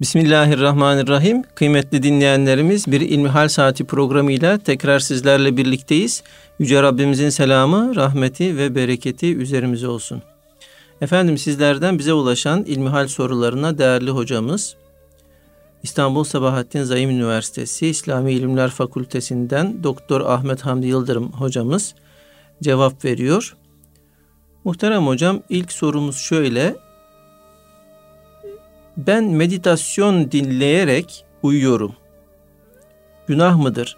Bismillahirrahmanirrahim. Kıymetli dinleyenlerimiz bir İlmihal Saati programıyla tekrar sizlerle birlikteyiz. Yüce Rabbimizin selamı, rahmeti ve bereketi üzerimize olsun. Efendim sizlerden bize ulaşan İlmihal sorularına değerli hocamız İstanbul Sabahattin Zaim Üniversitesi İslami İlimler Fakültesinden Doktor Ahmet Hamdi Yıldırım hocamız cevap veriyor. Muhterem hocam ilk sorumuz şöyle. Ben meditasyon dinleyerek uyuyorum. Günah mıdır?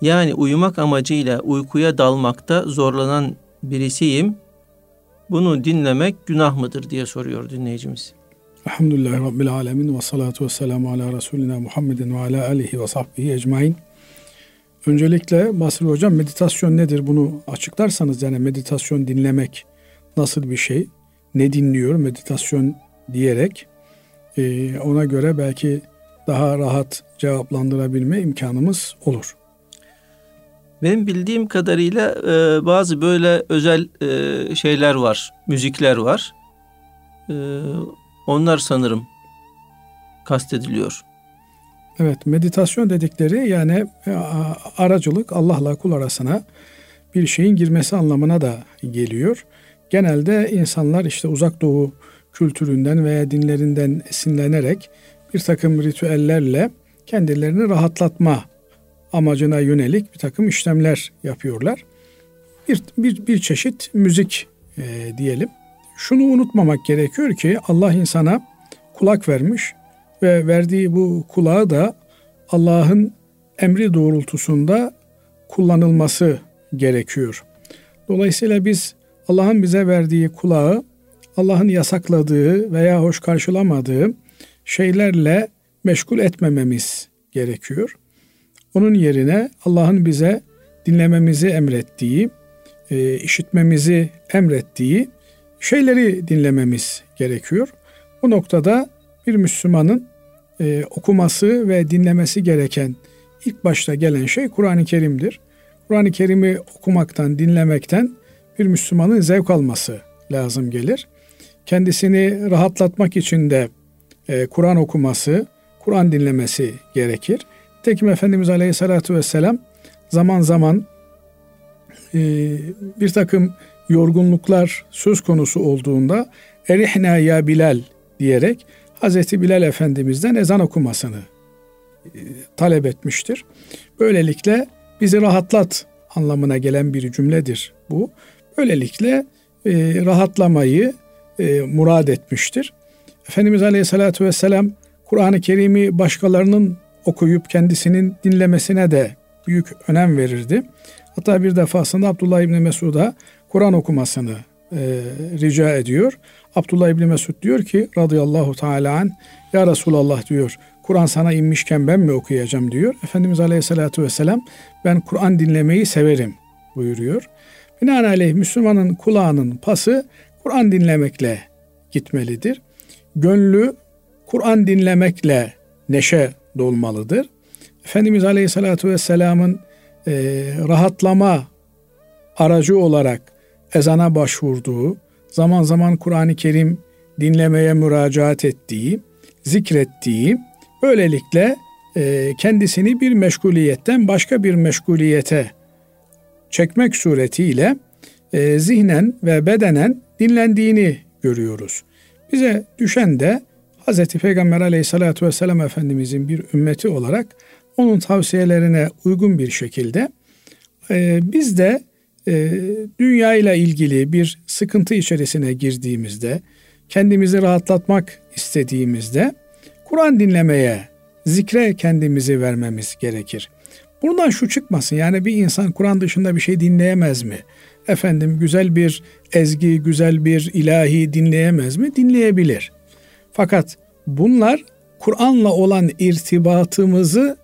Yani uyumak amacıyla uykuya dalmakta zorlanan birisiyim. Bunu dinlemek günah mıdır diye soruyor dinleyicimiz. Elhamdülillahi Rabbil Alemin ve salatu ve selamu ala Resulina Muhammedin ve ala alihi ve sahbihi ecmain. Öncelikle Basri Hocam meditasyon nedir bunu açıklarsanız yani meditasyon dinlemek nasıl bir şey? Ne dinliyor meditasyon diyerek e, ona göre belki daha rahat cevaplandırabilme imkanımız olur. Benim bildiğim kadarıyla e, bazı böyle özel e, şeyler var, müzikler var. E, onlar sanırım kastediliyor. Evet, meditasyon dedikleri yani e, aracılık Allah'la kul arasına bir şeyin girmesi anlamına da geliyor. Genelde insanlar işte uzak doğu kültüründen veya dinlerinden esinlenerek bir takım ritüellerle kendilerini rahatlatma amacına yönelik bir takım işlemler yapıyorlar. Bir, bir, bir çeşit müzik e, diyelim. Şunu unutmamak gerekiyor ki Allah insana kulak vermiş ve verdiği bu kulağı da Allah'ın emri doğrultusunda kullanılması gerekiyor. Dolayısıyla biz Allah'ın bize verdiği kulağı Allah'ın yasakladığı veya hoş karşılamadığı şeylerle meşgul etmememiz gerekiyor. Onun yerine Allah'ın bize dinlememizi emrettiği, e, işitmemizi emrettiği şeyleri dinlememiz gerekiyor. Bu noktada bir Müslümanın e, okuması ve dinlemesi gereken ilk başta gelen şey Kur'an-ı Kerim'dir. Kur'an-ı Kerim'i okumaktan, dinlemekten bir Müslümanın zevk alması lazım gelir. Kendisini rahatlatmak için de e, Kur'an okuması, Kur'an dinlemesi gerekir. Tekim Efendimiz Aleyhisselatü Vesselam zaman zaman e, bir takım yorgunluklar söz konusu olduğunda erihna ya Bilal diyerek Hazreti Bilal Efendimiz'den ezan okumasını e, talep etmiştir. Böylelikle bizi rahatlat anlamına gelen bir cümledir bu. Böylelikle e, rahatlamayı e, murad etmiştir. Efendimiz Aleyhisselatü Vesselam Kur'an-ı Kerim'i başkalarının okuyup kendisinin dinlemesine de büyük önem verirdi. Hatta bir defasında Abdullah İbni Mesud'a Kur'an okumasını e, rica ediyor. Abdullah İbni Mesud diyor ki radıyallahu teala an ya Resulallah diyor Kur'an sana inmişken ben mi okuyacağım diyor. Efendimiz Aleyhisselatü Vesselam ben Kur'an dinlemeyi severim buyuruyor. Binaenaleyh Müslümanın kulağının pası Kur'an dinlemekle gitmelidir. Gönlü Kur'an dinlemekle neşe dolmalıdır. Efendimiz Aleyhisselatü Vesselam'ın e, rahatlama aracı olarak ezana başvurduğu, zaman zaman Kur'an-ı Kerim dinlemeye müracaat ettiği, zikrettiği, böylelikle e, kendisini bir meşguliyetten başka bir meşguliyete çekmek suretiyle e, zihnen ve bedenen dinlendiğini görüyoruz. Bize düşen de Hz. Peygamber aleyhissalatü vesselam Efendimizin bir ümmeti olarak onun tavsiyelerine uygun bir şekilde e, biz de e, dünya ile ilgili bir sıkıntı içerisine girdiğimizde, kendimizi rahatlatmak istediğimizde Kur'an dinlemeye, zikre kendimizi vermemiz gerekir. Buradan şu çıkmasın yani bir insan Kur'an dışında bir şey dinleyemez mi? Efendim güzel bir ezgi, güzel bir ilahi dinleyemez mi? Dinleyebilir. Fakat bunlar Kur'an'la olan irtibatımızı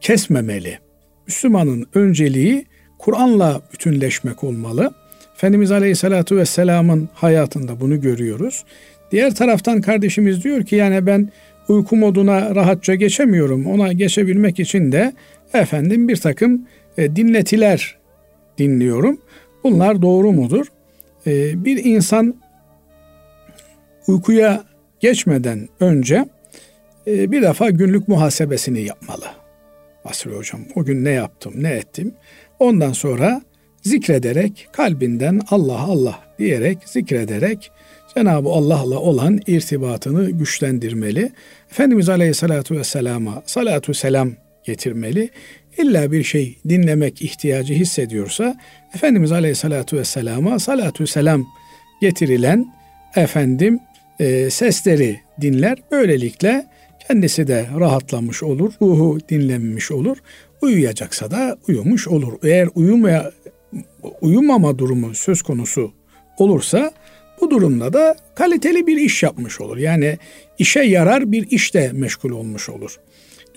kesmemeli. Müslümanın önceliği Kur'an'la bütünleşmek olmalı. Efendimiz Aleyhisselatü Vesselam'ın hayatında bunu görüyoruz. Diğer taraftan kardeşimiz diyor ki yani ben uyku moduna rahatça geçemiyorum. Ona geçebilmek için de efendim bir takım e, dinletiler dinliyorum. Bunlar doğru mudur? E, bir insan uykuya geçmeden önce e, bir defa günlük muhasebesini yapmalı. Basri Hocam o gün ne yaptım, ne ettim. Ondan sonra zikrederek, kalbinden Allah Allah diyerek, zikrederek Cenab-ı Allah'la olan irtibatını güçlendirmeli. Efendimiz Aleyhisselatü Vesselam'a salatu selam getirmeli. İlla bir şey dinlemek ihtiyacı hissediyorsa Efendimiz Aleyhisselatü Vesselam'a salatu selam getirilen efendim e, sesleri dinler. Böylelikle kendisi de rahatlamış olur, ruhu dinlenmiş olur. Uyuyacaksa da uyumuş olur. Eğer uyumaya uyumama durumu söz konusu olursa bu durumda da kaliteli bir iş yapmış olur. Yani işe yarar bir işte meşgul olmuş olur.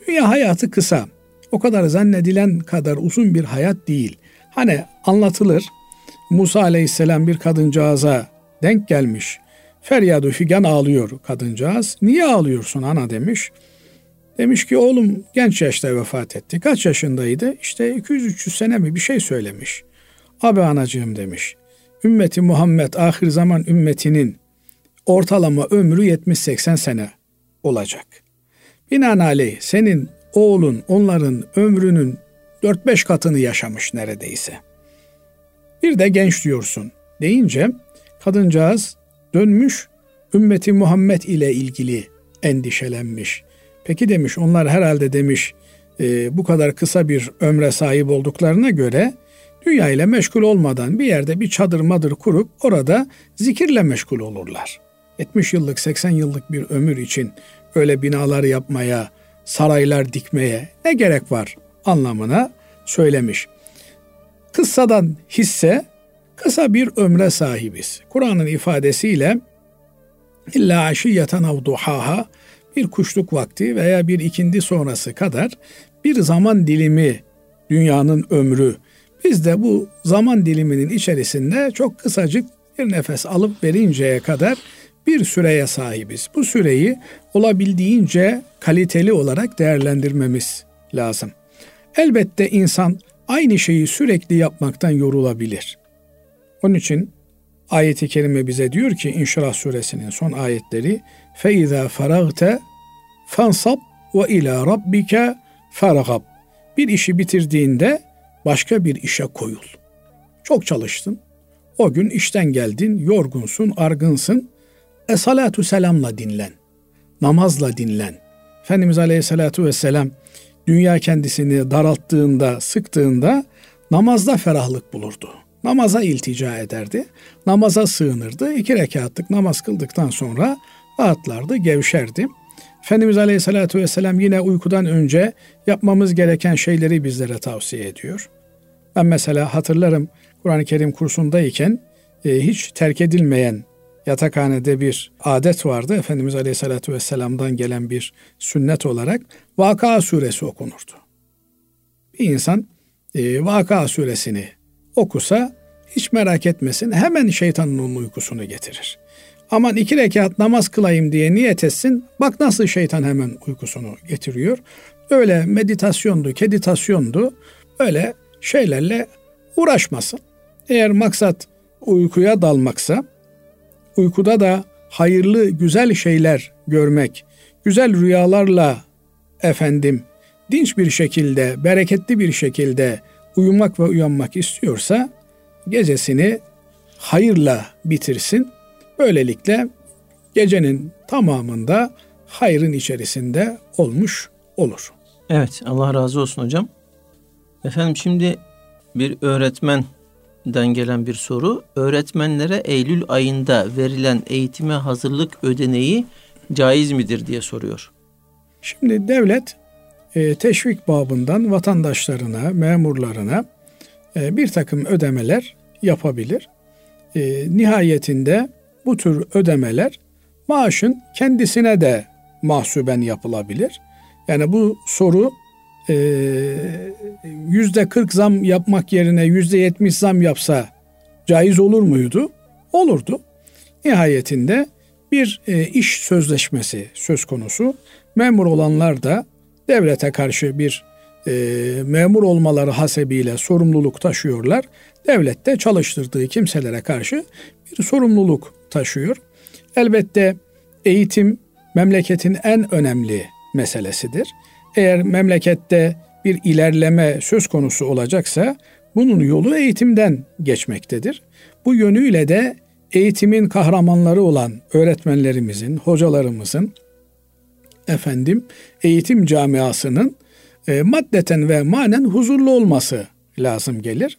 Dünya hayatı kısa. O kadar zannedilen kadar uzun bir hayat değil. Hani anlatılır Musa aleyhisselam bir kadıncağıza denk gelmiş. Feryadı figan ağlıyor kadıncağız. Niye ağlıyorsun ana demiş. Demiş ki oğlum genç yaşta vefat etti. Kaç yaşındaydı? İşte 200-300 sene mi bir şey söylemiş. Abi anacığım demiş. Ümmeti Muhammed ahir zaman ümmetinin ortalama ömrü 70-80 sene olacak. Binaenaleyh senin oğlun onların ömrünün 4-5 katını yaşamış neredeyse. Bir de genç diyorsun deyince kadıncağız dönmüş ümmeti Muhammed ile ilgili endişelenmiş. Peki demiş onlar herhalde demiş e, bu kadar kısa bir ömre sahip olduklarına göre dünya ile meşgul olmadan bir yerde bir çadır madır kurup orada zikirle meşgul olurlar. 70 yıllık 80 yıllık bir ömür için öyle binalar yapmaya, saraylar dikmeye ne gerek var anlamına söylemiş. Kıssadan hisse kısa bir ömre sahibiz. Kur'an'ın ifadesiyle illa aşiyeten av duhaha bir kuşluk vakti veya bir ikindi sonrası kadar bir zaman dilimi dünyanın ömrü. Biz de bu zaman diliminin içerisinde çok kısacık bir nefes alıp verinceye kadar bir süreye sahibiz. Bu süreyi olabildiğince kaliteli olarak değerlendirmemiz lazım. Elbette insan aynı şeyi sürekli yapmaktan yorulabilir. Onun için ayeti kerime bize diyor ki İnşirah suresinin son ayetleri فَاِذَا فَرَغْتَ fansab ve ila rabbike fergab. Bir işi bitirdiğinde başka bir işe koyul. Çok çalıştın. O gün işten geldin, yorgunsun, argınsın. E salatu selamla dinlen. Namazla dinlen. Efendimiz Aleyhisselatü Vesselam dünya kendisini daralttığında, sıktığında namazda ferahlık bulurdu. Namaza iltica ederdi. Namaza sığınırdı. İki rekatlık namaz kıldıktan sonra rahatlardı, gevşerdi. Efendimiz Aleyhisselatü Vesselam yine uykudan önce yapmamız gereken şeyleri bizlere tavsiye ediyor. Ben mesela hatırlarım Kur'an-ı Kerim kursundayken e, hiç terk edilmeyen yatakhanede bir adet vardı. Efendimiz Aleyhisselatü Vesselam'dan gelen bir sünnet olarak Vaka suresi okunurdu. Bir insan e, Vaka suresini okusa hiç merak etmesin hemen şeytanın onun uykusunu getirir. Aman iki rekat namaz kılayım diye niyet etsin. Bak nasıl şeytan hemen uykusunu getiriyor. Öyle meditasyondu, keditasyondu. Öyle şeylerle uğraşmasın. Eğer maksat uykuya dalmaksa, uykuda da hayırlı, güzel şeyler görmek, güzel rüyalarla efendim dinç bir şekilde, bereketli bir şekilde uyumak ve uyanmak istiyorsa gecesini hayırla bitirsin. Böylelikle gecenin tamamında hayrın içerisinde olmuş olur. Evet Allah razı olsun hocam. Efendim şimdi bir öğretmenden gelen bir soru. Öğretmenlere Eylül ayında verilen eğitime hazırlık ödeneği caiz midir diye soruyor. Şimdi devlet e, teşvik babından vatandaşlarına, memurlarına e, bir takım ödemeler yapabilir. E, nihayetinde bu tür ödemeler maaşın kendisine de mahsuben yapılabilir. Yani bu soru yüzde 40 zam yapmak yerine yüzde 70 zam yapsa caiz olur muydu? Olurdu. Nihayetinde bir e, iş sözleşmesi söz konusu. Memur olanlar da devlete karşı bir e, memur olmaları hasebiyle sorumluluk taşıyorlar. Devlet de çalıştırdığı kimselere karşı bir sorumluluk taşıyor. Elbette eğitim memleketin en önemli meselesidir. Eğer memlekette bir ilerleme söz konusu olacaksa bunun yolu eğitimden geçmektedir. Bu yönüyle de eğitimin kahramanları olan öğretmenlerimizin, hocalarımızın, efendim eğitim camiasının e, maddeten ve manen huzurlu olması lazım gelir.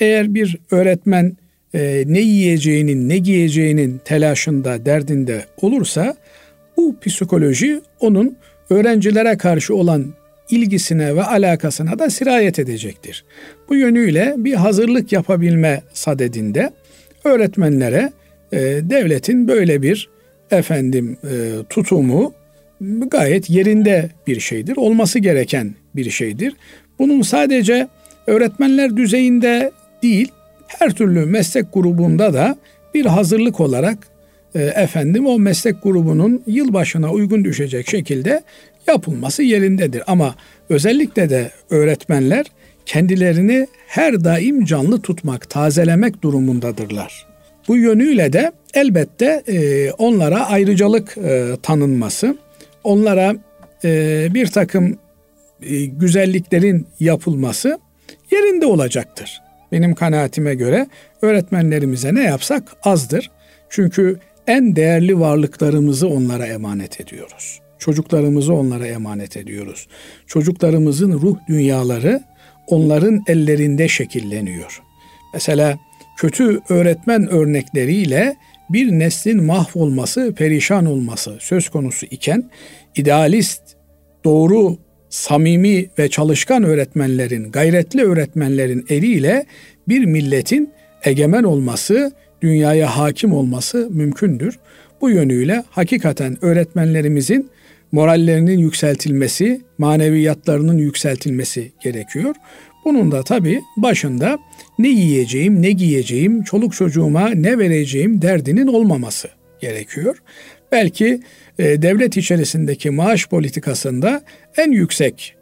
Eğer bir öğretmen e, ne yiyeceğinin, ne giyeceğinin telaşında, derdinde olursa bu psikoloji onun öğrencilere karşı olan ilgisine ve alakasına da sirayet edecektir. Bu yönüyle bir hazırlık yapabilme sadedinde öğretmenlere e, devletin böyle bir efendim e, tutumu gayet yerinde bir şeydir. Olması gereken bir şeydir. Bunun sadece öğretmenler düzeyinde değil, her türlü meslek grubunda da bir hazırlık olarak efendim o meslek grubunun yılbaşına uygun düşecek şekilde yapılması yerindedir. Ama özellikle de öğretmenler kendilerini her daim canlı tutmak, tazelemek durumundadırlar. Bu yönüyle de elbette e, onlara ayrıcalık e, tanınması, onlara e, bir takım e, güzelliklerin yapılması yerinde olacaktır. Benim kanaatime göre öğretmenlerimize ne yapsak azdır. Çünkü en değerli varlıklarımızı onlara emanet ediyoruz. Çocuklarımızı onlara emanet ediyoruz. Çocuklarımızın ruh dünyaları onların ellerinde şekilleniyor. Mesela kötü öğretmen örnekleriyle bir neslin mahvolması, perişan olması söz konusu iken idealist, doğru, samimi ve çalışkan öğretmenlerin, gayretli öğretmenlerin eliyle bir milletin egemen olması, dünyaya hakim olması mümkündür. Bu yönüyle hakikaten öğretmenlerimizin morallerinin yükseltilmesi, maneviyatlarının yükseltilmesi gerekiyor. Bunun da tabi başında ne yiyeceğim, ne giyeceğim, çoluk çocuğuma ne vereceğim derdinin olmaması gerekiyor. Belki e, devlet içerisindeki maaş politikasında en yüksek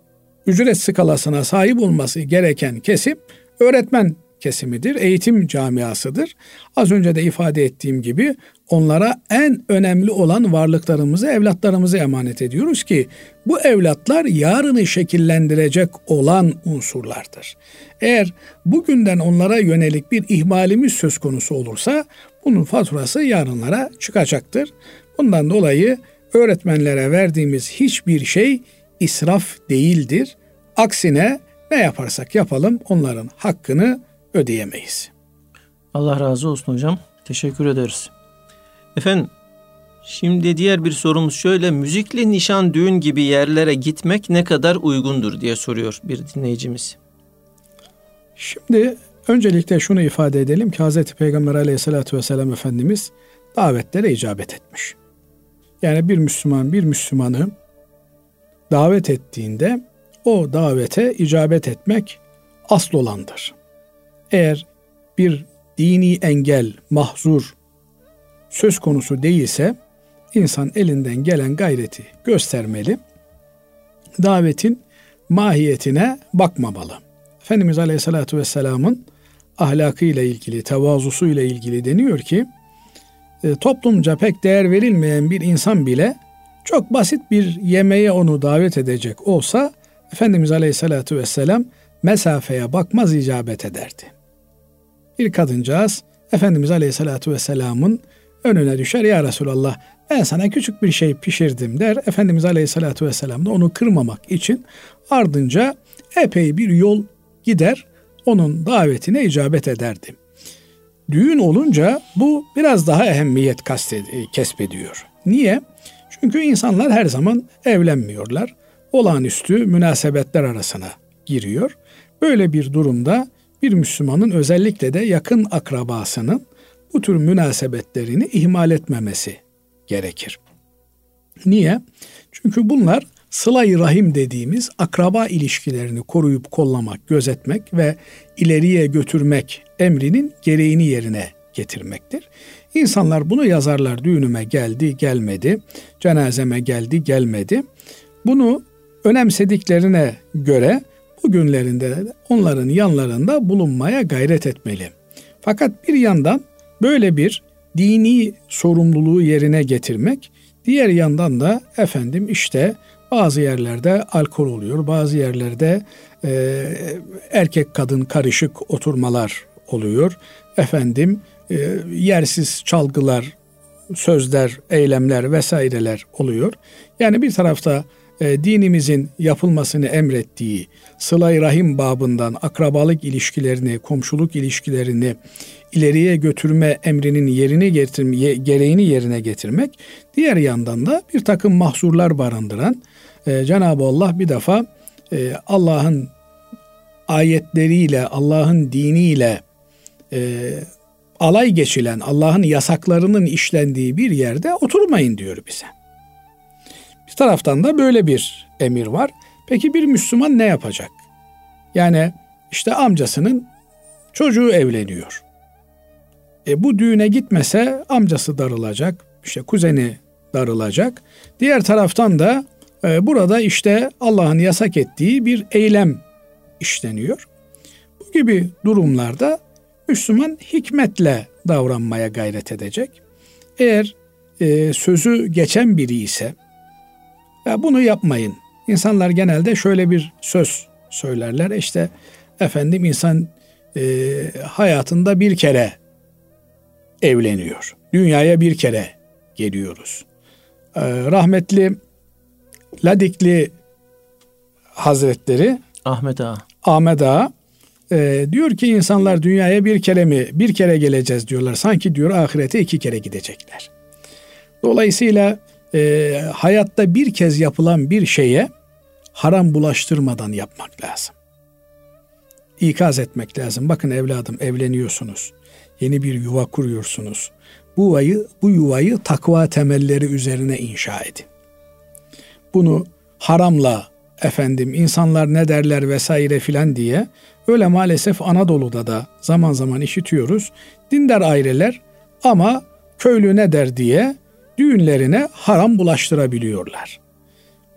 ücret skalasına sahip olması gereken kesim öğretmen kesimidir, eğitim camiasıdır. Az önce de ifade ettiğim gibi onlara en önemli olan varlıklarımızı, evlatlarımızı emanet ediyoruz ki bu evlatlar yarını şekillendirecek olan unsurlardır. Eğer bugünden onlara yönelik bir ihmalimiz söz konusu olursa bunun faturası yarınlara çıkacaktır. Bundan dolayı öğretmenlere verdiğimiz hiçbir şey israf değildir. Aksine ne yaparsak yapalım onların hakkını ödeyemeyiz. Allah razı olsun hocam. Teşekkür ederiz. Efendim şimdi diğer bir sorumuz şöyle. Müzikli nişan düğün gibi yerlere gitmek ne kadar uygundur diye soruyor bir dinleyicimiz. Şimdi öncelikle şunu ifade edelim ki Hz. Peygamber aleyhissalatü vesselam Efendimiz davetlere icabet etmiş. Yani bir Müslüman bir Müslümanı davet ettiğinde o davete icabet etmek asıl olandır. Eğer bir dini engel, mahzur söz konusu değilse insan elinden gelen gayreti göstermeli. Davetin mahiyetine bakmamalı. Efendimiz Aleyhisselatü Vesselam'ın ahlakıyla ilgili, tevazusuyla ilgili deniyor ki e, toplumca pek değer verilmeyen bir insan bile çok basit bir yemeğe onu davet edecek olsa Efendimiz Aleyhisselatü Vesselam mesafeye bakmaz icabet ederdi. Bir kadıncağız Efendimiz Aleyhisselatü Vesselam'ın önüne düşer ya Resulallah ben sana küçük bir şey pişirdim der. Efendimiz Aleyhisselatü Vesselam da onu kırmamak için ardınca epey bir yol gider onun davetine icabet ederdi. Düğün olunca bu biraz daha ehemmiyet kasted, kesbediyor. Niye? Çünkü insanlar her zaman evlenmiyorlar. Olağanüstü münasebetler arasına giriyor. Böyle bir durumda bir Müslümanın özellikle de yakın akrabasının bu tür münasebetlerini ihmal etmemesi gerekir. Niye? Çünkü bunlar sıla rahim dediğimiz akraba ilişkilerini koruyup kollamak, gözetmek ve ileriye götürmek emrinin gereğini yerine getirmektir. İnsanlar bunu yazarlar düğünüme geldi, gelmedi, cenazeme geldi, gelmedi. Bunu önemsediklerine göre bugünlerinde onların yanlarında bulunmaya gayret etmeli. Fakat bir yandan böyle bir dini sorumluluğu yerine getirmek, diğer yandan da efendim işte Bazı yerlerde alkol oluyor, bazı yerlerde e, erkek kadın karışık oturmalar oluyor. Efendim e, yersiz çalgılar, sözler, eylemler vesaireler oluyor. Yani bir tarafta e, dinimizin yapılmasını emrettiği sıla rahim babından akrabalık ilişkilerini, komşuluk ilişkilerini ileriye götürme emrinin yerini getirme, gereğini yerine getirmek, diğer yandan da bir takım mahsurlar barındıran e, Cenab-ı Allah bir defa e, Allah'ın ayetleriyle, Allah'ın diniyle e, alay geçilen, Allah'ın yasaklarının işlendiği bir yerde oturmayın diyor bize. Bir taraftan da böyle bir emir var. Peki bir Müslüman ne yapacak? Yani işte amcasının çocuğu evleniyor. E bu düğüne gitmese amcası darılacak, işte kuzeni darılacak. Diğer taraftan da e, burada işte Allah'ın yasak ettiği bir eylem işleniyor. Bu gibi durumlarda Müslüman hikmetle davranmaya gayret edecek. Eğer e, sözü geçen biri ise ya bunu yapmayın. İnsanlar genelde şöyle bir söz söylerler. İşte efendim insan e, hayatında bir kere evleniyor. Dünyaya bir kere geliyoruz. E, rahmetli Ladikli Hazretleri Ahmet Ağa. Ahmet Ağa e, diyor ki insanlar dünyaya bir kere mi bir kere geleceğiz diyorlar. Sanki diyor ahirete iki kere gidecekler. Dolayısıyla e, hayatta bir kez yapılan bir şeye haram bulaştırmadan yapmak lazım. İkaz etmek lazım. Bakın evladım evleniyorsunuz. Yeni bir yuva kuruyorsunuz. Bu yuvayı, bu yuvayı takva temelleri üzerine inşa edin. Bunu haramla efendim insanlar ne derler vesaire filan diye öyle maalesef Anadolu'da da zaman zaman işitiyoruz. Dindar aileler ama köylü ne der diye düğünlerine haram bulaştırabiliyorlar.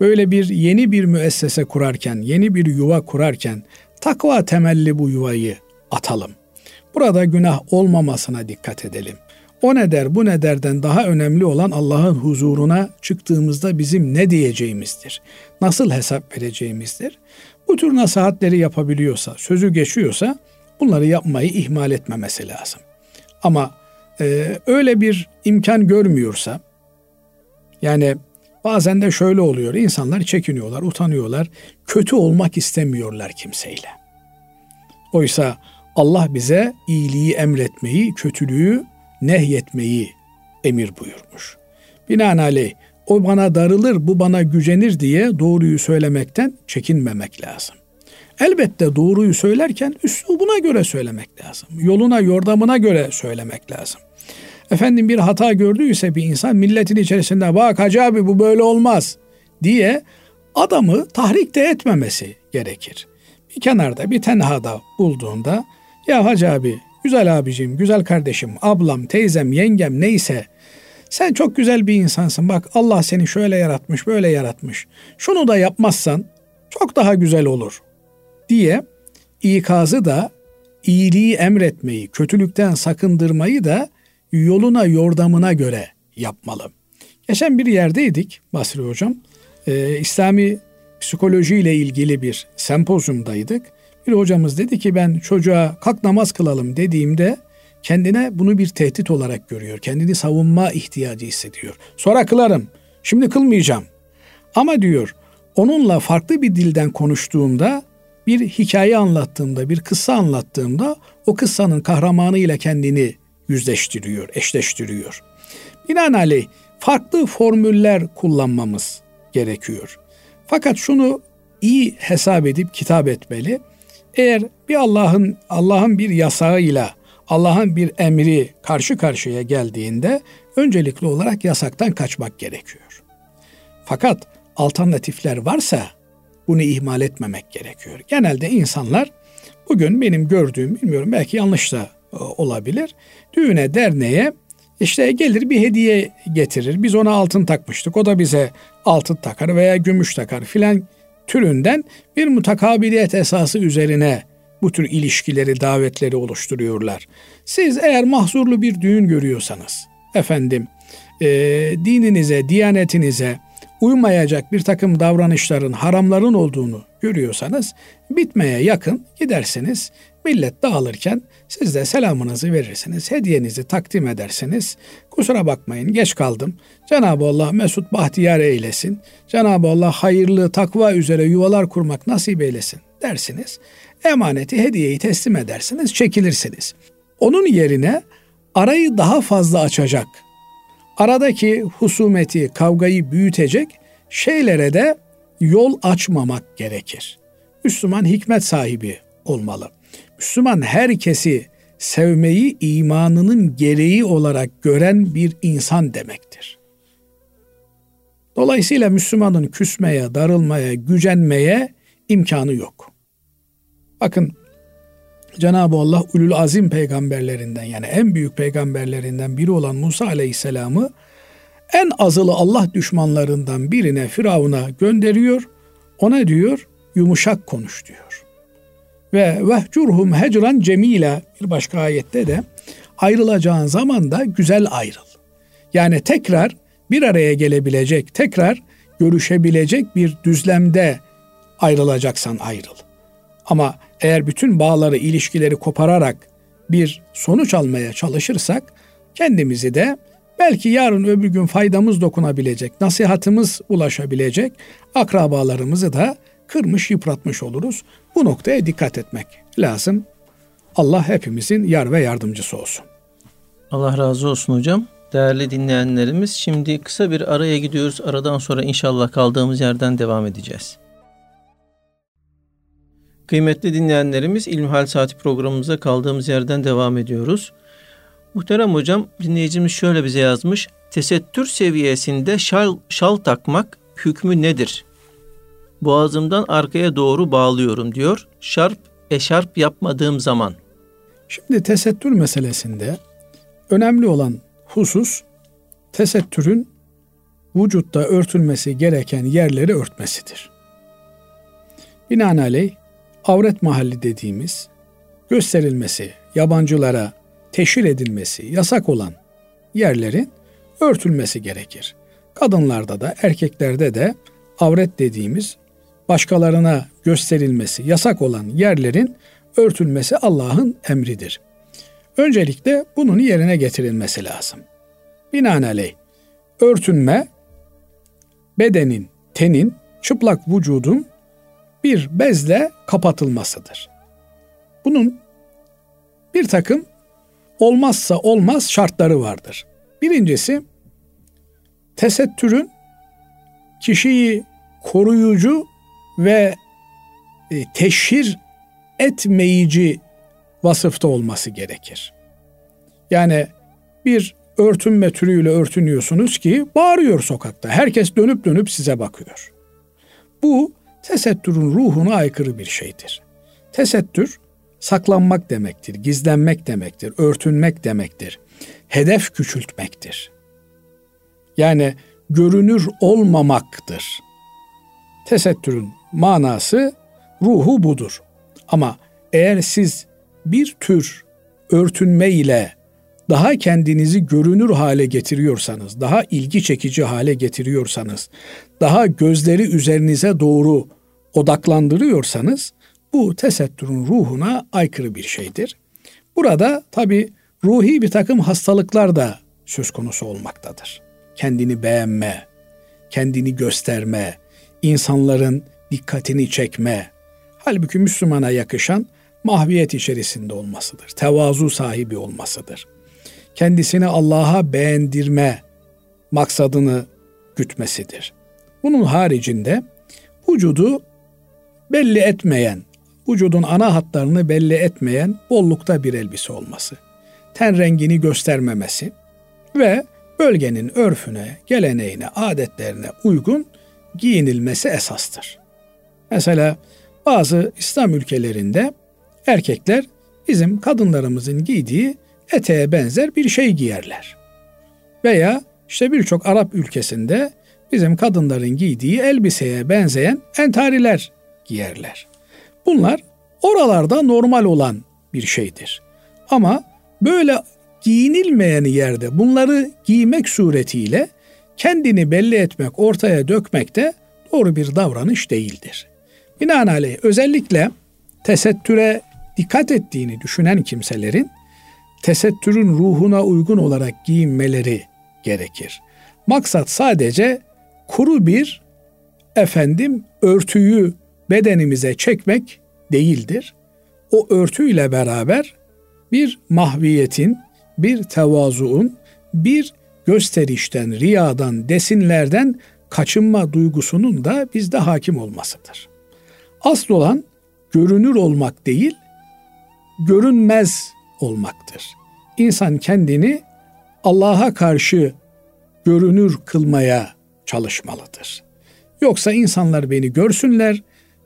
Böyle bir yeni bir müessese kurarken, yeni bir yuva kurarken takva temelli bu yuvayı atalım. Burada günah olmamasına dikkat edelim. O ne der bu ne derden daha önemli olan Allah'ın huzuruna çıktığımızda bizim ne diyeceğimizdir. Nasıl hesap vereceğimizdir. Bu tür nasihatleri yapabiliyorsa, sözü geçiyorsa bunları yapmayı ihmal etmemesi lazım. Ama e, öyle bir imkan görmüyorsa yani bazen de şöyle oluyor. insanlar çekiniyorlar, utanıyorlar. Kötü olmak istemiyorlar kimseyle. Oysa Allah bize iyiliği emretmeyi, kötülüğü nehyetmeyi emir buyurmuş. Binaenaleyh o bana darılır, bu bana gücenir diye doğruyu söylemekten çekinmemek lazım. Elbette doğruyu söylerken üslubuna göre söylemek lazım. Yoluna, yordamına göre söylemek lazım. Efendim bir hata gördüyse bir insan milletin içerisinde bak hacı abi bu böyle olmaz diye adamı tahrik de etmemesi gerekir. Bir kenarda bir tenhada bulduğunda ya hacı abi güzel abicim, güzel kardeşim, ablam, teyzem, yengem neyse sen çok güzel bir insansın. Bak Allah seni şöyle yaratmış, böyle yaratmış. Şunu da yapmazsan çok daha güzel olur diye ikazı da iyiliği emretmeyi, kötülükten sakındırmayı da yoluna yordamına göre yapmalı. Geçen bir yerdeydik Basri Hocam. Ee, İslami psikoloji ile ilgili bir sempozyumdaydık. Bir hocamız dedi ki ben çocuğa kalk namaz kılalım dediğimde kendine bunu bir tehdit olarak görüyor. Kendini savunma ihtiyacı hissediyor. Sonra kılarım. Şimdi kılmayacağım. Ama diyor onunla farklı bir dilden konuştuğumda bir hikaye anlattığımda, bir kıssa anlattığımda o kıssanın kahramanıyla kendini yüzleştiriyor, eşleştiriyor. Binaenaleyh farklı formüller kullanmamız gerekiyor. Fakat şunu iyi hesap edip kitap etmeli. Eğer bir Allah'ın Allah'ın bir yasağıyla Allah'ın bir emri karşı karşıya geldiğinde öncelikli olarak yasaktan kaçmak gerekiyor. Fakat alternatifler varsa bunu ihmal etmemek gerekiyor. Genelde insanlar bugün benim gördüğüm bilmiyorum belki yanlış da olabilir. Düğüne derneğe işte gelir bir hediye getirir. Biz ona altın takmıştık. O da bize altın takar veya gümüş takar filan türünden bir mutakabiliyet esası üzerine bu tür ilişkileri, davetleri oluşturuyorlar. Siz eğer mahzurlu bir düğün görüyorsanız, efendim, e, dininize, diyanetinize uymayacak bir takım davranışların, haramların olduğunu görüyorsanız bitmeye yakın gidersiniz. Millet dağılırken siz de selamınızı verirsiniz, hediyenizi takdim edersiniz. Kusura bakmayın geç kaldım. Cenab-ı Allah mesut bahtiyar eylesin. Cenab-ı Allah hayırlı takva üzere yuvalar kurmak nasip eylesin dersiniz. Emaneti, hediyeyi teslim edersiniz, çekilirsiniz. Onun yerine arayı daha fazla açacak, aradaki husumeti, kavgayı büyütecek şeylere de yol açmamak gerekir. Müslüman hikmet sahibi olmalı. Müslüman herkesi sevmeyi imanının gereği olarak gören bir insan demektir. Dolayısıyla Müslümanın küsmeye, darılmaya, gücenmeye imkanı yok. Bakın Cenab-ı Allah ulul azim peygamberlerinden yani en büyük peygamberlerinden biri olan Musa aleyhisselamı en azılı Allah düşmanlarından birine Firavun'a gönderiyor. Ona diyor yumuşak konuş diyor. Ve vehcurhum hecran cemila bir başka ayette de ayrılacağın zaman da güzel ayrıl. Yani tekrar bir araya gelebilecek, tekrar görüşebilecek bir düzlemde ayrılacaksan ayrıl. Ama eğer bütün bağları, ilişkileri kopararak bir sonuç almaya çalışırsak kendimizi de belki yarın öbür gün faydamız dokunabilecek, nasihatımız ulaşabilecek akrabalarımızı da kırmış, yıpratmış oluruz. Bu noktaya dikkat etmek lazım. Allah hepimizin yar ve yardımcısı olsun. Allah razı olsun hocam. Değerli dinleyenlerimiz şimdi kısa bir araya gidiyoruz. Aradan sonra inşallah kaldığımız yerden devam edeceğiz. Kıymetli dinleyenlerimiz İlmihal Saati programımıza kaldığımız yerden devam ediyoruz. Muhterem hocam dinleyicimiz şöyle bize yazmış. Tesettür seviyesinde şal, şal takmak hükmü nedir? Boğazımdan arkaya doğru bağlıyorum diyor. Şarp, eşarp yapmadığım zaman. Şimdi tesettür meselesinde önemli olan husus tesettürün vücutta örtülmesi gereken yerleri örtmesidir. Binaenaleyh avret mahalli dediğimiz gösterilmesi, yabancılara teşhir edilmesi yasak olan yerlerin örtülmesi gerekir. Kadınlarda da erkeklerde de avret dediğimiz başkalarına gösterilmesi yasak olan yerlerin örtülmesi Allah'ın emridir. Öncelikle bunun yerine getirilmesi lazım. Binaenaleyh örtünme bedenin, tenin, çıplak vücudun bir bezle kapatılmasıdır. Bunun bir takım olmazsa olmaz şartları vardır. Birincisi tesettürün kişiyi koruyucu ve e, teşhir etmeyici vasıfta olması gerekir. Yani bir örtünme türüyle örtünüyorsunuz ki bağırıyor sokakta. Herkes dönüp dönüp size bakıyor. Bu tesettürün ruhuna aykırı bir şeydir. Tesettür saklanmak demektir, gizlenmek demektir, örtünmek demektir. Hedef küçültmektir. Yani görünür olmamaktır. Tesettürün manası ruhu budur. Ama eğer siz bir tür örtünme ile daha kendinizi görünür hale getiriyorsanız, daha ilgi çekici hale getiriyorsanız, daha gözleri üzerinize doğru odaklandırıyorsanız bu tesettürün ruhuna aykırı bir şeydir. Burada tabi ruhi bir takım hastalıklar da söz konusu olmaktadır. Kendini beğenme, kendini gösterme, insanların dikkatini çekme. Halbuki Müslümana yakışan mahviyet içerisinde olmasıdır. Tevazu sahibi olmasıdır. Kendisini Allah'a beğendirme maksadını gütmesidir. Bunun haricinde vücudu belli etmeyen, vücudun ana hatlarını belli etmeyen bollukta bir elbise olması, ten rengini göstermemesi ve bölgenin örfüne, geleneğine, adetlerine uygun giyinilmesi esastır. Mesela bazı İslam ülkelerinde erkekler bizim kadınlarımızın giydiği eteğe benzer bir şey giyerler. Veya işte birçok Arap ülkesinde bizim kadınların giydiği elbiseye benzeyen entariler giyerler. Bunlar oralarda normal olan bir şeydir. Ama böyle giyinilmeyen yerde bunları giymek suretiyle kendini belli etmek, ortaya dökmek de doğru bir davranış değildir. Binaenaleyh özellikle tesettüre dikkat ettiğini düşünen kimselerin tesettürün ruhuna uygun olarak giyinmeleri gerekir. Maksat sadece kuru bir efendim örtüyü bedenimize çekmek değildir. O örtüyle beraber bir mahviyetin, bir tevazuun, bir gösterişten, riyadan, desinlerden kaçınma duygusunun da bizde hakim olmasıdır. Asıl olan görünür olmak değil, görünmez olmaktır. İnsan kendini Allah'a karşı görünür kılmaya çalışmalıdır. Yoksa insanlar beni görsünler,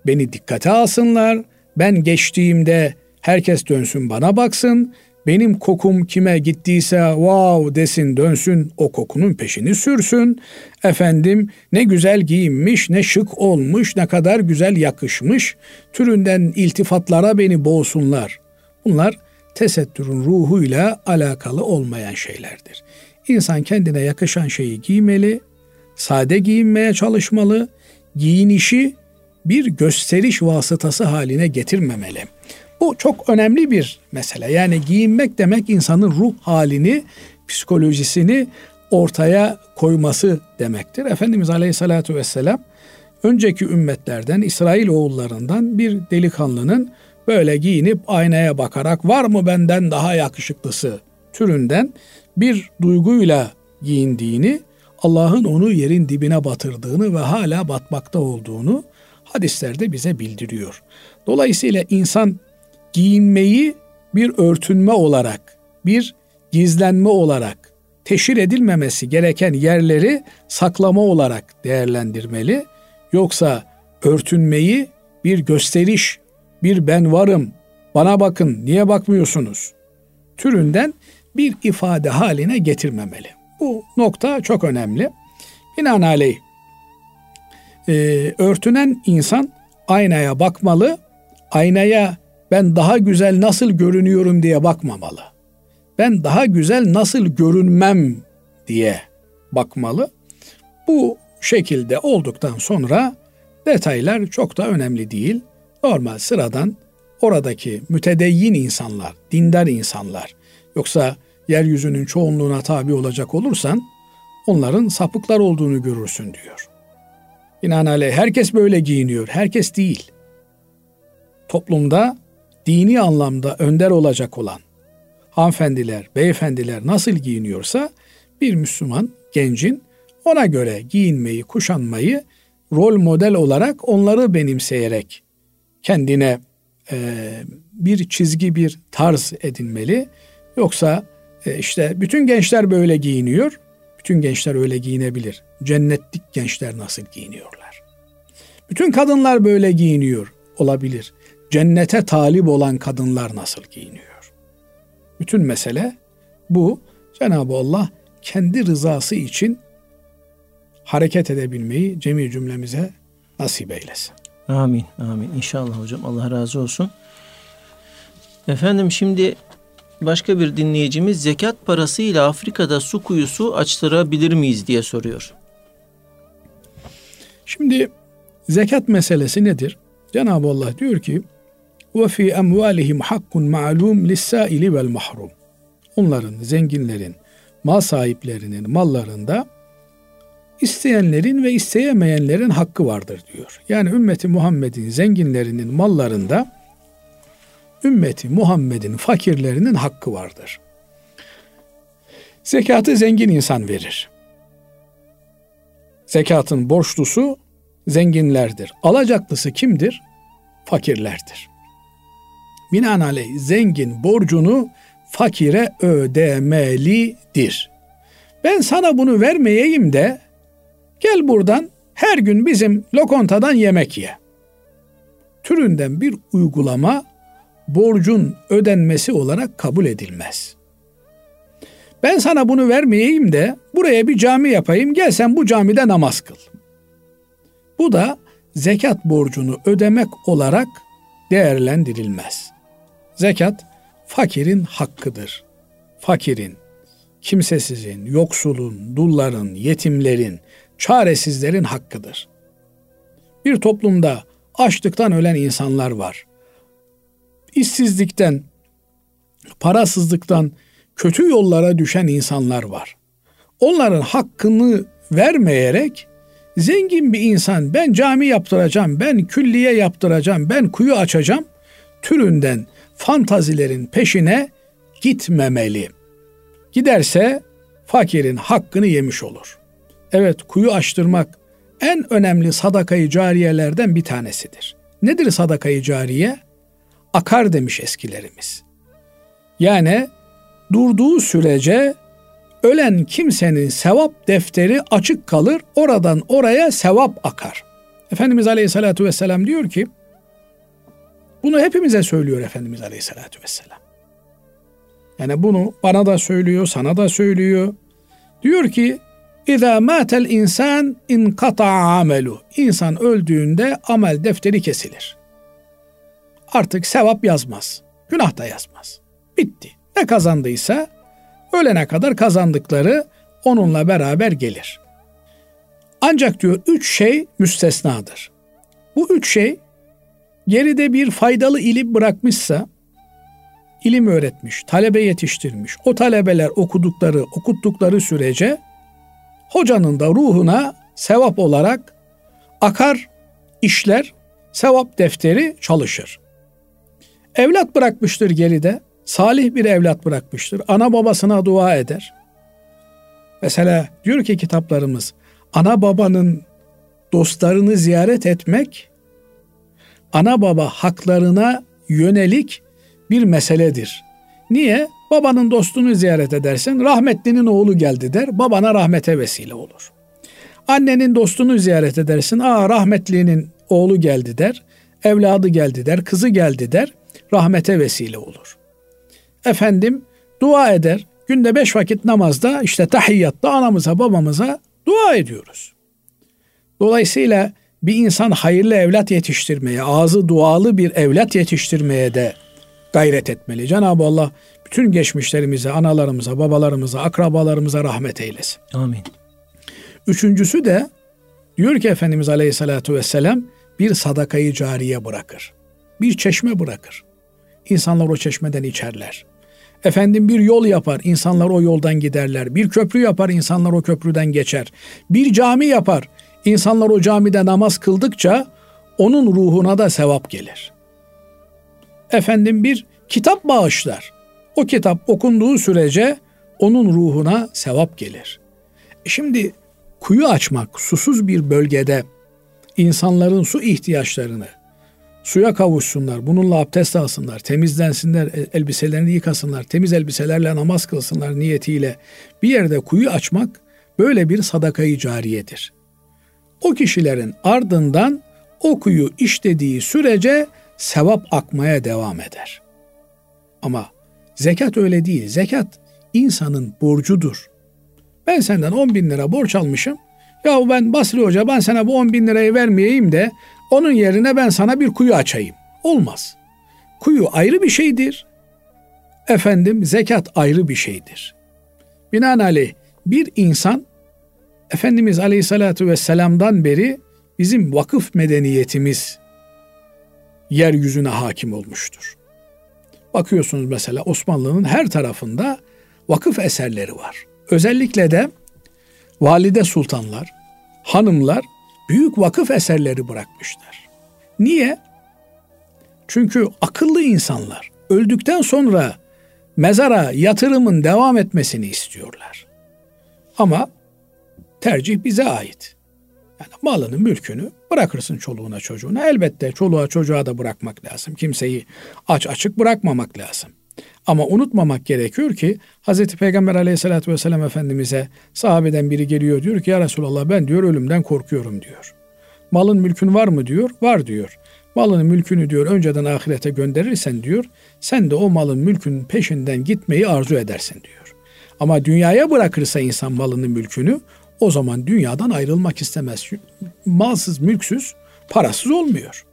beni dikkate alsınlar, ben geçtiğimde herkes dönsün bana baksın, benim kokum kime gittiyse wow desin dönsün o kokunun peşini sürsün. Efendim ne güzel giyinmiş, ne şık olmuş, ne kadar güzel yakışmış. Türünden iltifatlara beni boğsunlar. Bunlar tesettürün ruhuyla alakalı olmayan şeylerdir. İnsan kendine yakışan şeyi giymeli, sade giyinmeye çalışmalı, giyinişi bir gösteriş vasıtası haline getirmemeli. Bu çok önemli bir mesele. Yani giyinmek demek insanın ruh halini, psikolojisini ortaya koyması demektir. Efendimiz Aleyhisselatü Vesselam önceki ümmetlerden, İsrail oğullarından bir delikanlının böyle giyinip aynaya bakarak var mı benden daha yakışıklısı türünden bir duyguyla giyindiğini, Allah'ın onu yerin dibine batırdığını ve hala batmakta olduğunu hadislerde bize bildiriyor. Dolayısıyla insan giyinmeyi bir örtünme olarak, bir gizlenme olarak, teşhir edilmemesi gereken yerleri saklama olarak değerlendirmeli. Yoksa örtünmeyi bir gösteriş, bir ben varım, bana bakın niye bakmıyorsunuz türünden bir ifade haline getirmemeli. Bu nokta çok önemli. Binaenaleyh e, örtünen insan aynaya bakmalı, aynaya ben daha güzel nasıl görünüyorum diye bakmamalı. Ben daha güzel nasıl görünmem diye bakmalı. Bu şekilde olduktan sonra detaylar çok da önemli değil. Normal sıradan oradaki mütedeyyin insanlar, dindar insanlar yoksa yeryüzünün çoğunluğuna tabi olacak olursan onların sapıklar olduğunu görürsün diyor. Binaenaleyh herkes böyle giyiniyor. Herkes değil. Toplumda dini anlamda önder olacak olan hanımefendiler, beyefendiler nasıl giyiniyorsa bir Müslüman gencin ona göre giyinmeyi, kuşanmayı rol model olarak onları benimseyerek kendine e, bir çizgi, bir tarz edinmeli. Yoksa e, işte bütün gençler böyle giyiniyor. Bütün gençler öyle giyinebilir. Cennetlik gençler nasıl giyiniyorlar? Bütün kadınlar böyle giyiniyor olabilir cennete talip olan kadınlar nasıl giyiniyor? Bütün mesele bu. Cenab-ı Allah kendi rızası için hareket edebilmeyi cemi cümlemize nasip eylesin. Amin, amin. İnşallah hocam. Allah razı olsun. Efendim şimdi başka bir dinleyicimiz zekat parasıyla Afrika'da su kuyusu açtırabilir miyiz diye soruyor. Şimdi zekat meselesi nedir? Cenab-ı Allah diyor ki emvalihim hakkun ma'lum lis-saili vel mahrum. Onların, zenginlerin, mal sahiplerinin mallarında isteyenlerin ve isteyemeyenlerin hakkı vardır diyor. Yani ümmeti Muhammed'in zenginlerinin mallarında ümmeti Muhammed'in fakirlerinin hakkı vardır. Zekatı zengin insan verir. Zekatın borçlusu zenginlerdir. Alacaklısı kimdir? Fakirlerdir. Binaenaleyh zengin borcunu fakire ödemelidir. Ben sana bunu vermeyeyim de gel buradan her gün bizim lokontadan yemek ye. Türünden bir uygulama borcun ödenmesi olarak kabul edilmez. Ben sana bunu vermeyeyim de buraya bir cami yapayım gel sen bu camide namaz kıl. Bu da zekat borcunu ödemek olarak değerlendirilmez. Zekat fakirin hakkıdır. Fakirin, kimsesizin, yoksulun, dulların, yetimlerin, çaresizlerin hakkıdır. Bir toplumda açlıktan ölen insanlar var. İşsizlikten, parasızlıktan kötü yollara düşen insanlar var. Onların hakkını vermeyerek zengin bir insan ben cami yaptıracağım, ben külliye yaptıracağım, ben kuyu açacağım türünden fantazilerin peşine gitmemeli. Giderse fakirin hakkını yemiş olur. Evet kuyu açtırmak en önemli sadakayı cariyelerden bir tanesidir. Nedir sadakayı cariye? Akar demiş eskilerimiz. Yani durduğu sürece ölen kimsenin sevap defteri açık kalır. Oradan oraya sevap akar. Efendimiz Aleyhisselatü Vesselam diyor ki bunu hepimize söylüyor Efendimiz Aleyhisselatü Vesselam. Yani bunu bana da söylüyor, sana da söylüyor. Diyor ki İza matel insan in kata amelu. İnsan öldüğünde amel defteri kesilir. Artık sevap yazmaz. Günah da yazmaz. Bitti. Ne kazandıysa ölene kadar kazandıkları onunla beraber gelir. Ancak diyor üç şey müstesnadır. Bu üç şey geride bir faydalı ilim bırakmışsa, ilim öğretmiş, talebe yetiştirmiş, o talebeler okudukları, okuttukları sürece hocanın da ruhuna sevap olarak akar, işler, sevap defteri çalışır. Evlat bırakmıştır geride, salih bir evlat bırakmıştır. Ana babasına dua eder. Mesela diyor ki kitaplarımız, ana babanın dostlarını ziyaret etmek, ana baba haklarına yönelik bir meseledir. Niye? Babanın dostunu ziyaret edersin, rahmetlinin oğlu geldi der, babana rahmete vesile olur. Annenin dostunu ziyaret edersin, aa rahmetlinin oğlu geldi der, evladı geldi der, kızı geldi der, rahmete vesile olur. Efendim dua eder, günde beş vakit namazda işte tahiyyatta anamıza babamıza dua ediyoruz. Dolayısıyla bir insan hayırlı evlat yetiştirmeye, ağzı dualı bir evlat yetiştirmeye de gayret etmeli. Cenab-ı Allah bütün geçmişlerimize, analarımıza, babalarımıza, akrabalarımıza rahmet eylesin. Amin. Üçüncüsü de diyor ki Efendimiz Aleyhisselatü Vesselam bir sadakayı cariye bırakır. Bir çeşme bırakır. İnsanlar o çeşmeden içerler. Efendim bir yol yapar, insanlar o yoldan giderler. Bir köprü yapar, insanlar o köprüden geçer. Bir cami yapar, insanlar o camide namaz kıldıkça onun ruhuna da sevap gelir. Efendim bir kitap bağışlar. O kitap okunduğu sürece onun ruhuna sevap gelir. Şimdi kuyu açmak susuz bir bölgede insanların su ihtiyaçlarını suya kavuşsunlar, bununla abdest alsınlar, temizlensinler, elbiselerini yıkasınlar, temiz elbiselerle namaz kılsınlar niyetiyle bir yerde kuyu açmak böyle bir sadakayı cariyedir. O kişilerin ardından o kuyu işlediği sürece sevap akmaya devam eder. Ama zekat öyle değil. Zekat insanın borcudur. Ben senden 10 bin lira borç almışım. Ya ben Basri Hoca ben sana bu 10 bin lirayı vermeyeyim de onun yerine ben sana bir kuyu açayım. Olmaz. Kuyu ayrı bir şeydir. Efendim zekat ayrı bir şeydir. Binaenaleyh bir insan Efendimiz Aleyhisselatü Vesselam'dan beri bizim vakıf medeniyetimiz yeryüzüne hakim olmuştur. Bakıyorsunuz mesela Osmanlı'nın her tarafında vakıf eserleri var. Özellikle de valide sultanlar, hanımlar büyük vakıf eserleri bırakmışlar. Niye? Çünkü akıllı insanlar öldükten sonra mezara yatırımın devam etmesini istiyorlar. Ama tercih bize ait. Yani malını, mülkünü bırakırsın çoluğuna çocuğuna. Elbette çoluğa çocuğa da bırakmak lazım. Kimseyi aç açık bırakmamak lazım. Ama unutmamak gerekiyor ki Hz. Peygamber aleyhissalatü vesselam Efendimiz'e sahabeden biri geliyor diyor ki ya Resulallah ben diyor ölümden korkuyorum diyor. Malın mülkün var mı diyor. Var diyor. Malını mülkünü diyor önceden ahirete gönderirsen diyor sen de o malın mülkün peşinden gitmeyi arzu edersin diyor. Ama dünyaya bırakırsa insan malını mülkünü o zaman dünyadan ayrılmak istemez. Malsız, mülksüz, parasız olmuyor.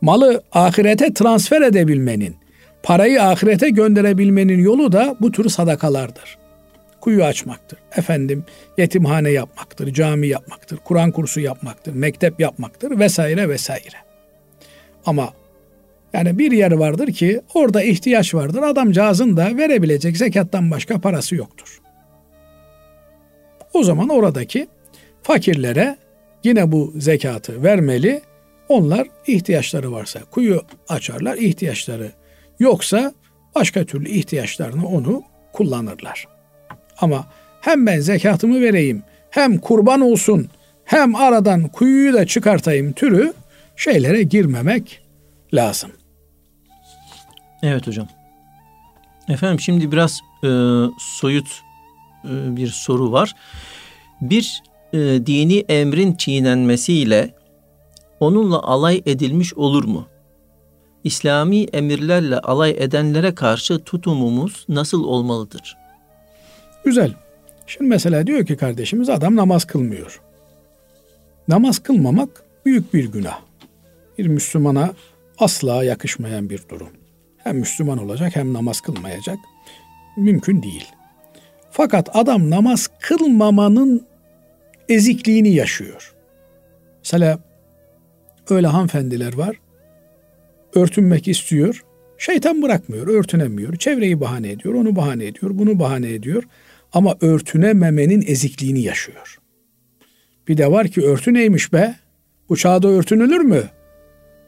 Malı ahirete transfer edebilmenin, parayı ahirete gönderebilmenin yolu da bu tür sadakalardır. kuyu açmaktır. Efendim yetimhane yapmaktır, cami yapmaktır, Kur'an kursu yapmaktır, mektep yapmaktır vesaire vesaire. Ama yani bir yer vardır ki orada ihtiyaç vardır. Adamcağızın da verebilecek zekattan başka parası yoktur. O zaman oradaki fakirlere yine bu zekatı vermeli. Onlar ihtiyaçları varsa kuyu açarlar, ihtiyaçları yoksa başka türlü ihtiyaçlarını onu kullanırlar. Ama hem ben zekatımı vereyim, hem kurban olsun, hem aradan kuyuyu da çıkartayım türü şeylere girmemek lazım. Evet hocam. Efendim şimdi biraz e, soyut bir soru var. Bir e, dini emrin çiğnenmesiyle onunla alay edilmiş olur mu? İslami emirlerle alay edenlere karşı tutumumuz nasıl olmalıdır? Güzel. Şimdi mesela diyor ki kardeşimiz adam namaz kılmıyor. Namaz kılmamak büyük bir günah. Bir Müslümana asla yakışmayan bir durum. Hem Müslüman olacak hem namaz kılmayacak. Mümkün değil. Fakat adam namaz kılmamanın ezikliğini yaşıyor. Mesela öyle hanımefendiler var. Örtünmek istiyor. Şeytan bırakmıyor, örtünemiyor. Çevreyi bahane ediyor, onu bahane ediyor, bunu bahane ediyor. Ama örtünememenin ezikliğini yaşıyor. Bir de var ki örtü neymiş be? Bu çağda örtünülür mü?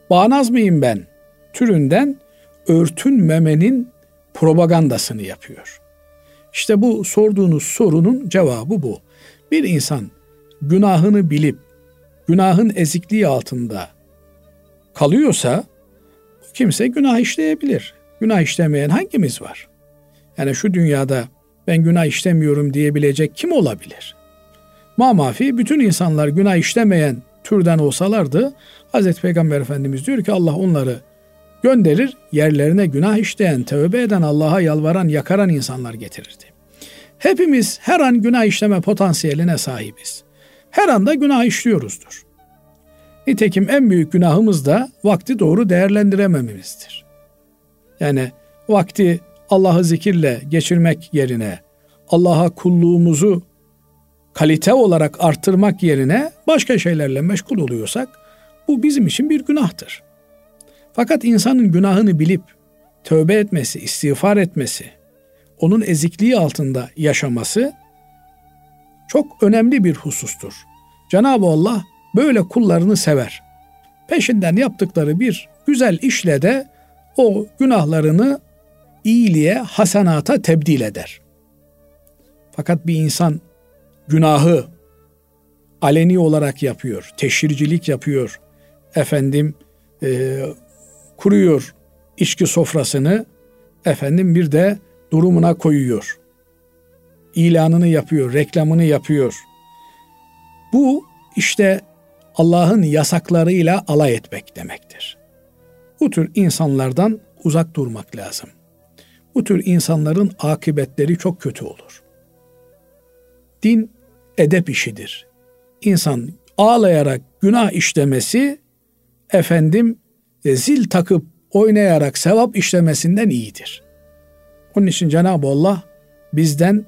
Bağnaz mıyım ben? Türünden örtünmemenin propagandasını yapıyor. İşte bu sorduğunuz sorunun cevabı bu. Bir insan günahını bilip günahın ezikliği altında kalıyorsa kimse günah işleyebilir. Günah işlemeyen hangimiz var? Yani şu dünyada ben günah işlemiyorum diyebilecek kim olabilir? Mamafi bütün insanlar günah işlemeyen türden olsalardı Hazreti Peygamber Efendimiz diyor ki Allah onları gönderir yerlerine günah işleyen, tövbe eden, Allah'a yalvaran, yakaran insanlar getirirdi. Hepimiz her an günah işleme potansiyeline sahibiz. Her anda günah işliyoruzdur. Nitekim en büyük günahımız da vakti doğru değerlendiremememizdir. Yani vakti Allah'ı zikirle geçirmek yerine Allah'a kulluğumuzu kalite olarak arttırmak yerine başka şeylerle meşgul oluyorsak bu bizim için bir günahtır. Fakat insanın günahını bilip tövbe etmesi, istiğfar etmesi, onun ezikliği altında yaşaması çok önemli bir husustur. Cenab-ı Allah böyle kullarını sever. Peşinden yaptıkları bir güzel işle de o günahlarını iyiliğe, hasenata tebdil eder. Fakat bir insan günahı aleni olarak yapıyor, teşhircilik yapıyor, efendim e, kuruyor içki sofrasını, efendim bir de durumuna koyuyor. İlanını yapıyor, reklamını yapıyor. Bu işte Allah'ın yasaklarıyla alay etmek demektir. Bu tür insanlardan uzak durmak lazım. Bu tür insanların akıbetleri çok kötü olur. Din edep işidir. İnsan ağlayarak günah işlemesi efendim zil takıp oynayarak sevap işlemesinden iyidir. Onun için Cenab-ı Allah bizden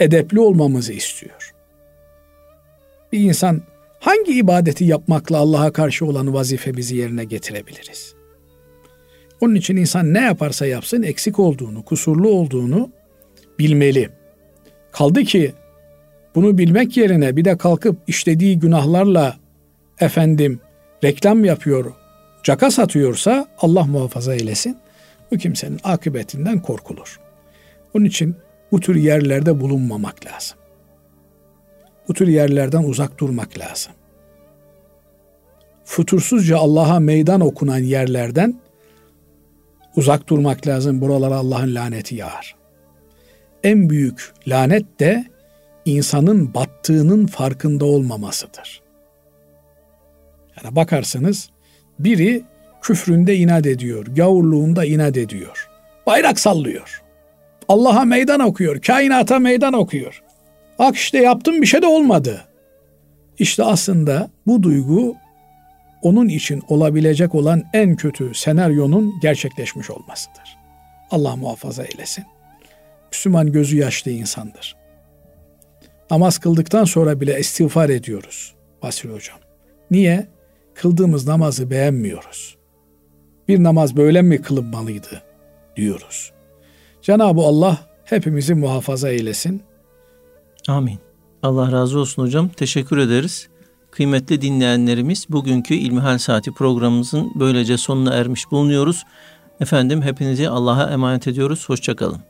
edepli olmamızı istiyor. Bir insan hangi ibadeti yapmakla Allah'a karşı olan vazifemizi yerine getirebiliriz? Onun için insan ne yaparsa yapsın eksik olduğunu, kusurlu olduğunu bilmeli. Kaldı ki bunu bilmek yerine bir de kalkıp işlediği günahlarla efendim reklam yapıyor, caka satıyorsa Allah muhafaza eylesin. Bu kimsenin akıbetinden korkulur. Onun için bu tür yerlerde bulunmamak lazım. Bu tür yerlerden uzak durmak lazım. Futursuzca Allah'a meydan okunan yerlerden uzak durmak lazım. Buralara Allah'ın laneti yağar. En büyük lanet de insanın battığının farkında olmamasıdır. Yani bakarsınız biri küfründe inat ediyor, gavurluğunda inat ediyor. Bayrak sallıyor. Allah'a meydan okuyor, kainata meydan okuyor. Bak işte yaptım bir şey de olmadı. İşte aslında bu duygu onun için olabilecek olan en kötü senaryonun gerçekleşmiş olmasıdır. Allah muhafaza eylesin. Müslüman gözü yaşlı insandır. Namaz kıldıktan sonra bile istiğfar ediyoruz Basri Hocam. Niye? Kıldığımız namazı beğenmiyoruz. Bir namaz böyle mi kılınmalıydı diyoruz. Cenab-ı Allah hepimizi muhafaza eylesin. Amin. Allah razı olsun hocam. Teşekkür ederiz. Kıymetli dinleyenlerimiz bugünkü İlmihal Saati programımızın böylece sonuna ermiş bulunuyoruz. Efendim hepinizi Allah'a emanet ediyoruz. Hoşçakalın.